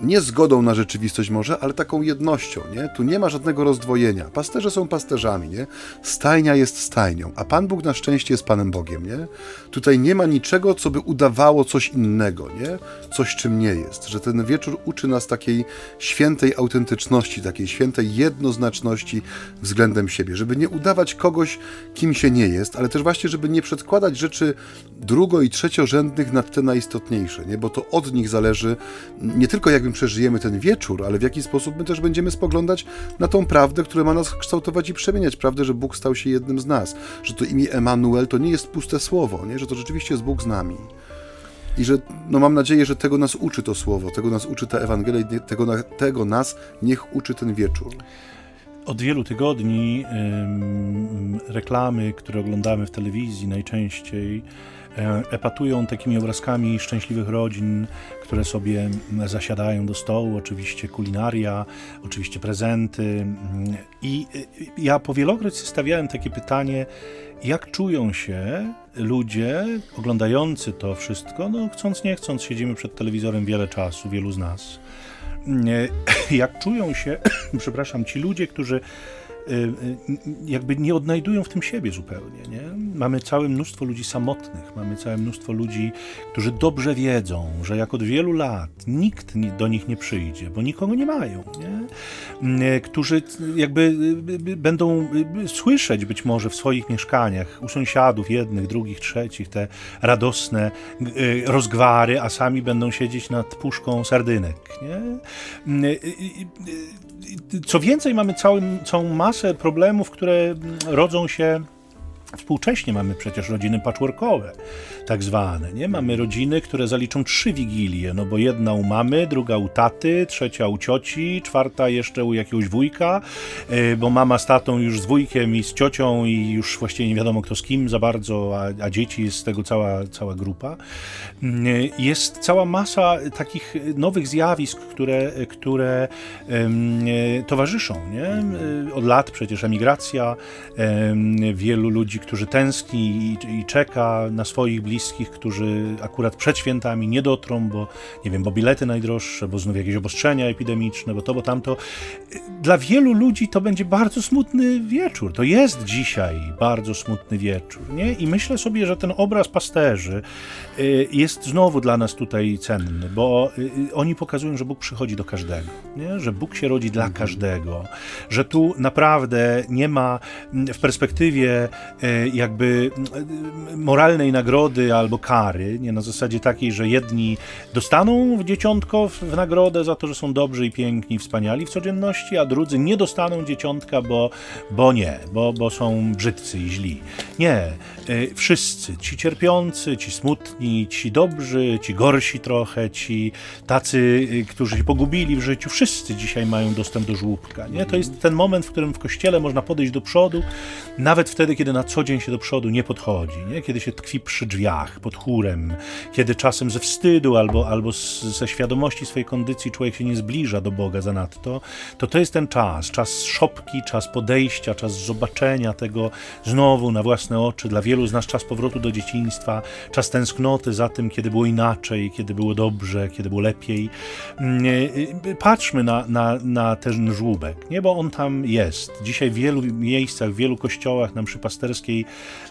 nie zgodą na rzeczywistość może, ale taką jednością, nie? Tu nie ma żadnego rozdwojenia. Pasterze są pasterzami, nie? Stajnia jest stajnią, a Pan Bóg na szczęście jest Panem Bogiem, nie? Tutaj nie ma niczego, co by udawało coś innego, nie? Coś, czym nie jest. Że ten wieczór uczy nas takiej świętej autentyczności, takiej świętej jednoznaczności względem siebie, żeby nie udawać kogoś, kim się nie jest, ale też właśnie, żeby nie przedkładać rzeczy drugo- i trzeciorzędnych nad te najistotniejsze, nie? Bo to od nich zależy nie tylko jak my przeżyjemy ten wieczór, ale w jaki sposób my też będziemy spoglądać na tą prawdę, która ma nas kształtować i przemieniać. Prawdę, że Bóg stał się jednym z nas, że to imię Emanuel to nie jest puste słowo, nie? że to rzeczywiście jest Bóg z nami. I że no mam nadzieję, że tego nas uczy to słowo, tego nas uczy ta Ewangelia, i tego, tego nas niech uczy ten wieczór. Od wielu tygodni reklamy, które oglądamy w telewizji najczęściej, epatują takimi obrazkami szczęśliwych rodzin, które sobie zasiadają do stołu, oczywiście kulinaria, oczywiście prezenty. I y, ja powielokroć stawiałem takie pytanie, jak czują się ludzie oglądający to wszystko, no chcąc nie chcąc, siedzimy przed telewizorem wiele czasu, wielu z nas. Nie, jak czują się, przepraszam, ci ludzie, którzy jakby nie odnajdują w tym siebie zupełnie. Nie? Mamy całe mnóstwo ludzi samotnych, mamy całe mnóstwo ludzi, którzy dobrze wiedzą, że jak od wielu lat nikt ni- do nich nie przyjdzie, bo nikogo nie mają. Nie? Y, Którzy jakby y, y, będą y, słyszeć być może w swoich mieszkaniach u sąsiadów jednych, drugich, trzecich te radosne y, rozgwary, a sami będą siedzieć nad puszką sardynek. Nie? Co więcej, mamy całym, całą masę problemów, które rodzą się Współcześnie mamy przecież rodziny patchworkowe, tak zwane. Nie? Mamy rodziny, które zaliczą trzy wigilie, no bo jedna u mamy, druga u taty, trzecia u cioci, czwarta jeszcze u jakiegoś wujka, e, bo mama z tatą już z wujkiem i z ciocią i już właściwie nie wiadomo kto z kim za bardzo, a, a dzieci jest z tego cała, cała grupa. Mm, Jest cała masa takich nowych zjawisk, które, które e, towarzyszą. Nie? Od lat przecież emigracja, em, wielu ludzi, którzy tęskni i, i czeka na swoich bliskich, którzy akurat przed świętami nie dotrą, bo nie wiem, bo bilety najdroższe, bo znów jakieś obostrzenia epidemiczne, bo to, bo tamto. Dla wielu ludzi to będzie bardzo smutny wieczór. To jest dzisiaj bardzo smutny wieczór. Nie? I myślę sobie, że ten obraz pasterzy jest znowu dla nas tutaj cenny, bo y, y, oni pokazują, że Bóg przychodzi do każdego, nie? że Bóg się rodzi dla każdego, że tu naprawdę nie ma w perspektywie y, jakby y, moralnej nagrody albo kary, nie na zasadzie takiej, że jedni dostaną w dzieciątko w, nagrodę za to, że są dobrzy i piękni, wspaniali w codzienności, a drudzy nie dostaną dzieciątka, bo, bo nie, bo, bo są brzydcy i źli. Nie, y, wszyscy, ci cierpiący, ci smutni, ci dobrzy, ci gorsi trochę, ci tacy, y, którzy się pogubili w życiu, wszyscy dzisiaj mają dostęp do żłóbka. Nie? To jest ten moment, w którym w kościele można podejść do przodu, nawet wtedy, kiedy na co dzień się do przodu nie podchodzi, nie? kiedy się tkwi przy drzwiach, pod chórem, kiedy czasem ze wstydu albo, albo z, ze świadomości swojej kondycji człowiek się nie zbliża do Boga zanadto, to to jest ten czas, czas szopki, czas podejścia, czas zobaczenia tego znowu na własne oczy. Dla wielu z nas czas powrotu do dzieciństwa, czas tęsknoty za tym, kiedy było inaczej, kiedy było dobrze, kiedy było lepiej. Mm, y, y, Patrzmy na, na, na ten żłóbek, nie? bo on tam jest. Dzisiaj w wielu miejscach, w wielu kościołach na mszy pasterskiej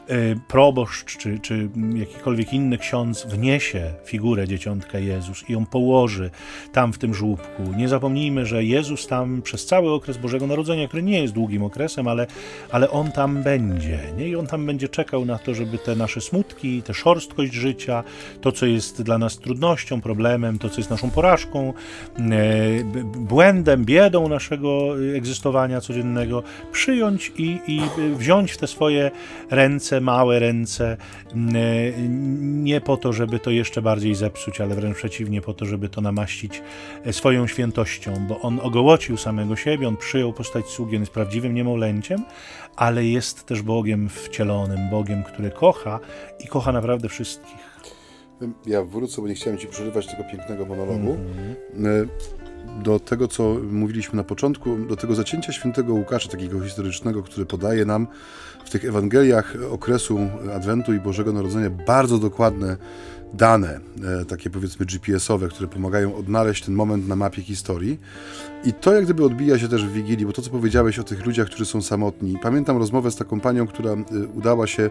y, proboszcz czy, czy jakikolwiek inny ksiądz wniesie figurę dzieciątka Jezus i ją położy tam w tym żłóbku. Nie zapomnijmy, że Jezus tam przez cały okres Bożego Narodzenia, który nie jest długim okresem, ale, ale On tam będzie. Nie? I On tam będzie czekał na to, żeby te nasze smutki, tę szorstkość życia, to, co jest dla nas trudnością, problemem, to, co jest naszą porażką, e, błędem, biedą naszego egzystowania codziennego, przyjąć i, i wziąć w te swoje ręce, małe ręce, e, nie po to, żeby to jeszcze bardziej zepsuć, ale wręcz przeciwnie, po to, żeby to namaścić e, swoją świętością, bo on ogołocił samego siebie, on przyjął postać sługi, on jest prawdziwym niemowlęciem, ale jest też Bogiem wcielonym, Bogiem, który kocha i kocha naprawdę wszystkich. Ja wrócę, bo nie chciałem Ci przerywać tego pięknego monologu. E, Do tego, co mówiliśmy na początku, do tego zacięcia świętego Łukasza, takiego historycznego, który podaje nam w tych Ewangeliach okresu Adwentu i Bożego Narodzenia bardzo dokładne dane, e, takie powiedzmy GPS-owe, które pomagają odnaleźć ten moment na mapie historii. I to jak gdyby odbija się też w Wigilii, bo to, co powiedziałeś o tych ludziach, którzy są samotni. Pamiętam rozmowę z taką panią, która e, udała się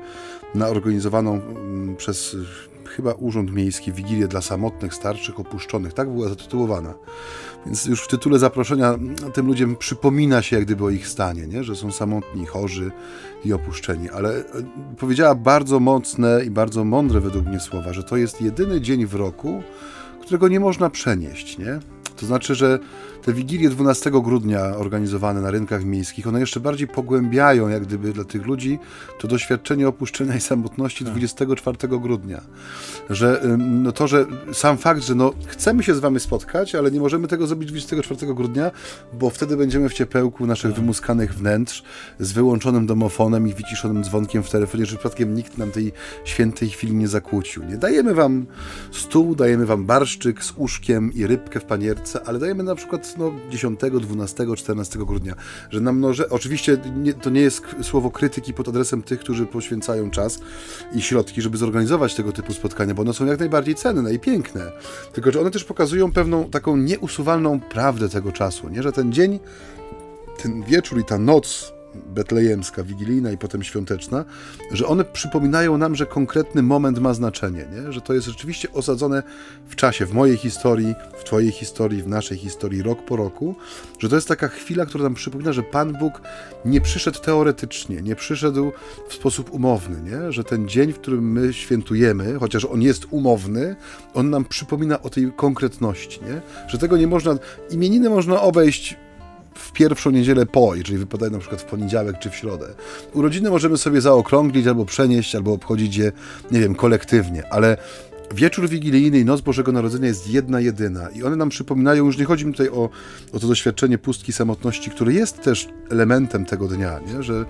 na organizowaną przez e, chyba Urząd Miejski Wigilię dla samotnych, starszych, opuszczonych. Tak była zatytułowana. Więc już w tytule zaproszenia tym ludziom przypomina się jak gdyby o ich stanie, nie? że są samotni, chorzy i opuszczeni. Ale powiedziała bardzo mocne i bardzo mądre według mnie słowa, że to jest jedyny dzień w roku, którego nie można przenieść. Nie? To znaczy, że te wigilie 12 grudnia organizowane na rynkach miejskich, one jeszcze bardziej pogłębiają jak gdyby dla tych ludzi to doświadczenie opuszczenia i samotności 24 grudnia. Że no to, że sam fakt, że no chcemy się z wami spotkać, ale nie możemy tego zrobić 24 grudnia, bo wtedy będziemy w ciepełku naszych wymuskanych wnętrz z wyłączonym domofonem i wyciszonym dzwonkiem w telefonie, że przypadkiem nikt nam tej świętej chwili nie zakłócił. Nie dajemy wam stół, dajemy wam barszczyk z uszkiem i rybkę w panierce, ale dajemy na przykład no, 10, 12, 14 grudnia, że nam no, że oczywiście nie, to nie jest słowo krytyki pod adresem tych, którzy poświęcają czas i środki, żeby zorganizować tego typu spotkania, bo one są jak najbardziej cenne i piękne. Tylko, że one też pokazują pewną taką nieusuwalną prawdę tego czasu, nie? że ten dzień, ten wieczór i ta noc betlejemska, wigilijna i potem świąteczna, że one przypominają nam, że konkretny moment ma znaczenie, nie? że to jest rzeczywiście osadzone w czasie, w mojej historii, w Twojej historii, w naszej historii, rok po roku, że to jest taka chwila, która nam przypomina, że Pan Bóg nie przyszedł teoretycznie, nie przyszedł w sposób umowny, nie? że ten dzień, w którym my świętujemy, chociaż on jest umowny, on nam przypomina o tej konkretności, nie? że tego nie można, imieniny można obejść w pierwszą niedzielę po, jeżeli wypadają na przykład w poniedziałek czy w środę. Urodziny możemy sobie zaokrąglić albo przenieść, albo obchodzić je, nie wiem, kolektywnie, ale Wieczór Wigilijny i Noc Bożego Narodzenia jest jedna, jedyna i one nam przypominają, już nie chodzi mi tutaj o, o to doświadczenie pustki, samotności, które jest też elementem tego dnia, nie? że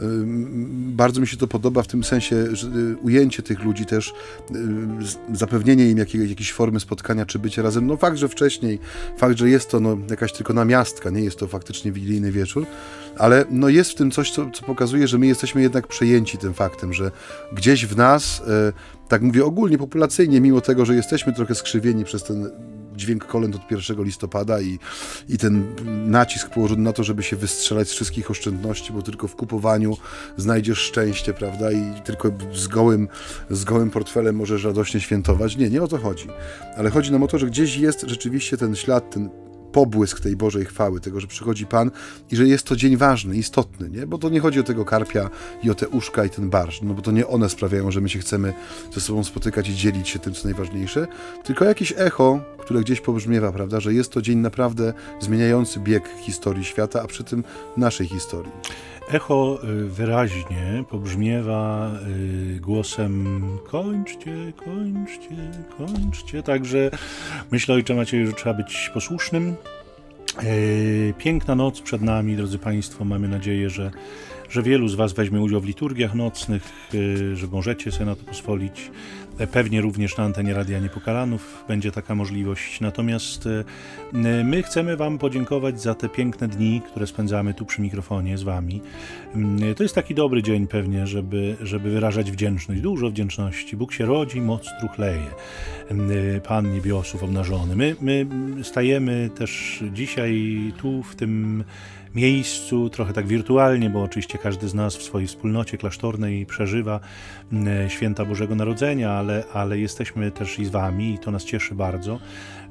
ym, bardzo mi się to podoba w tym sensie, że y, ujęcie tych ludzi też, y, zapewnienie im jakiej, jakiejś formy spotkania czy bycia razem. No fakt, że wcześniej, fakt, że jest to no, jakaś tylko namiastka, nie jest to faktycznie wigilijny wieczór, ale no jest w tym coś, co, co pokazuje, że my jesteśmy jednak przejęci tym faktem, że gdzieś w nas, e, tak mówię ogólnie, populacyjnie, mimo tego, że jesteśmy trochę skrzywieni przez ten dźwięk kolęd od 1 listopada i, i ten nacisk położony na to, żeby się wystrzelać z wszystkich oszczędności, bo tylko w kupowaniu znajdziesz szczęście, prawda? I tylko z gołym, z gołym portfelem możesz radośnie świętować. Nie, nie o to chodzi. Ale chodzi nam o to, że gdzieś jest rzeczywiście ten ślad, ten pobłysk tej Bożej chwały, tego, że przychodzi Pan i że jest to dzień ważny, istotny, nie? Bo to nie chodzi o tego karpia i o te uszka i ten barsz, no bo to nie one sprawiają, że my się chcemy ze sobą spotykać i dzielić się tym, co najważniejsze, tylko jakieś echo, które gdzieś pobrzmiewa, prawda, że jest to dzień naprawdę zmieniający bieg historii świata, a przy tym naszej historii. Echo y, wyraźnie pobrzmiewa y, głosem kończcie, kończcie, kończcie. Także myślę, ojcze Macieju, że trzeba być posłusznym. E, Piękna noc przed nami, drodzy Państwo. Mamy nadzieję, że, że wielu z Was weźmie udział w liturgiach nocnych, e, że możecie sobie na to pozwolić. E, Pewnie również na antenie Radia Niepokalanów będzie taka możliwość. Natomiast e, my chcemy Wam podziękować za te piękne dni, które spędzamy tu przy mikrofonie z Wami. To jest taki dobry dzień pewnie, żeby, żeby wyrażać wdzięczność, dużo wdzięczności. Bóg się rodzi, moc truchleje. Pan niebiosów obnażony. My, my stajemy też dzisiaj tu, w tym miejscu, trochę tak wirtualnie, bo oczywiście każdy z nas w swojej wspólnocie klasztornej przeżywa mm, święta Bożego Narodzenia, ale, ale jesteśmy też i z Wami i to nas cieszy bardzo.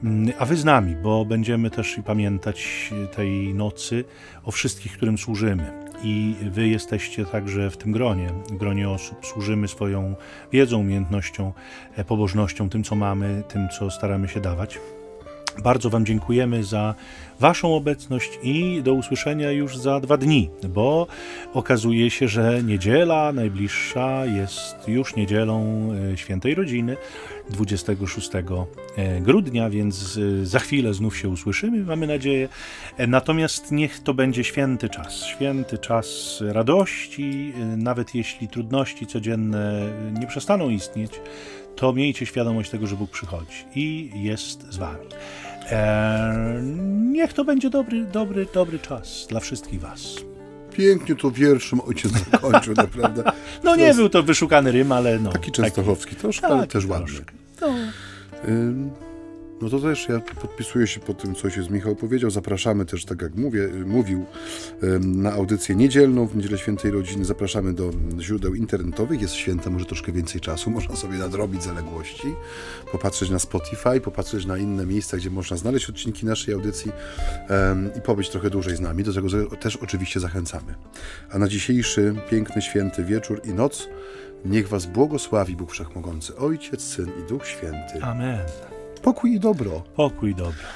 Mm, A Wy z nami, bo będziemy też i pamiętać tej nocy o wszystkich, którym służymy. I Wy jesteście także w tym gronie, w gronie osób. Służymy swoją wiedzą, umiejętnością, e, pobożnością, tym, co mamy, tym, co staramy się dawać. Bardzo Wam dziękujemy za Waszą obecność i do usłyszenia już za dwa dni, bo okazuje się, że niedziela najbliższa jest już niedzielą e, świętej rodziny 26 grudnia, więc e, za chwilę znów się usłyszymy, mamy nadzieję. E, Natomiast niech to będzie święty czas, święty czas radości, e, nawet jeśli trudności codzienne nie przestaną istnieć, to miejcie świadomość tego, że Bóg przychodzi i jest z wami. Eee, niech to będzie dobry, dobry, dobry czas dla wszystkich was. Pięknie to wierszem ojciec zakończył, naprawdę. No To nie był to wyszukany rym, ale no. Taki częstochowski troszkę, taki, ale też ładny. troszkę. No. Ym, No to też ja podpisuję się pod tym, co ojciec Michał powiedział. Zapraszamy też, tak jak mówię, y, mówił, na audycję niedzielną w Niedzielę Świętej Rodziny. Zapraszamy do źródeł internetowych. Jest święta, może troszkę więcej czasu. Można sobie nadrobić zaległości, popatrzeć na Spotify, popatrzeć na inne miejsca, gdzie można znaleźć odcinki naszej audycji i pobyć trochę dłużej z nami. Do tego też oczywiście zachęcamy. A na dzisiejszy piękny, święty wieczór i noc niech Was błogosławi Bóg Wszechmogący, Ojciec, Syn i Duch Święty. Amen. Pokój i dobro. Pokój i dobro.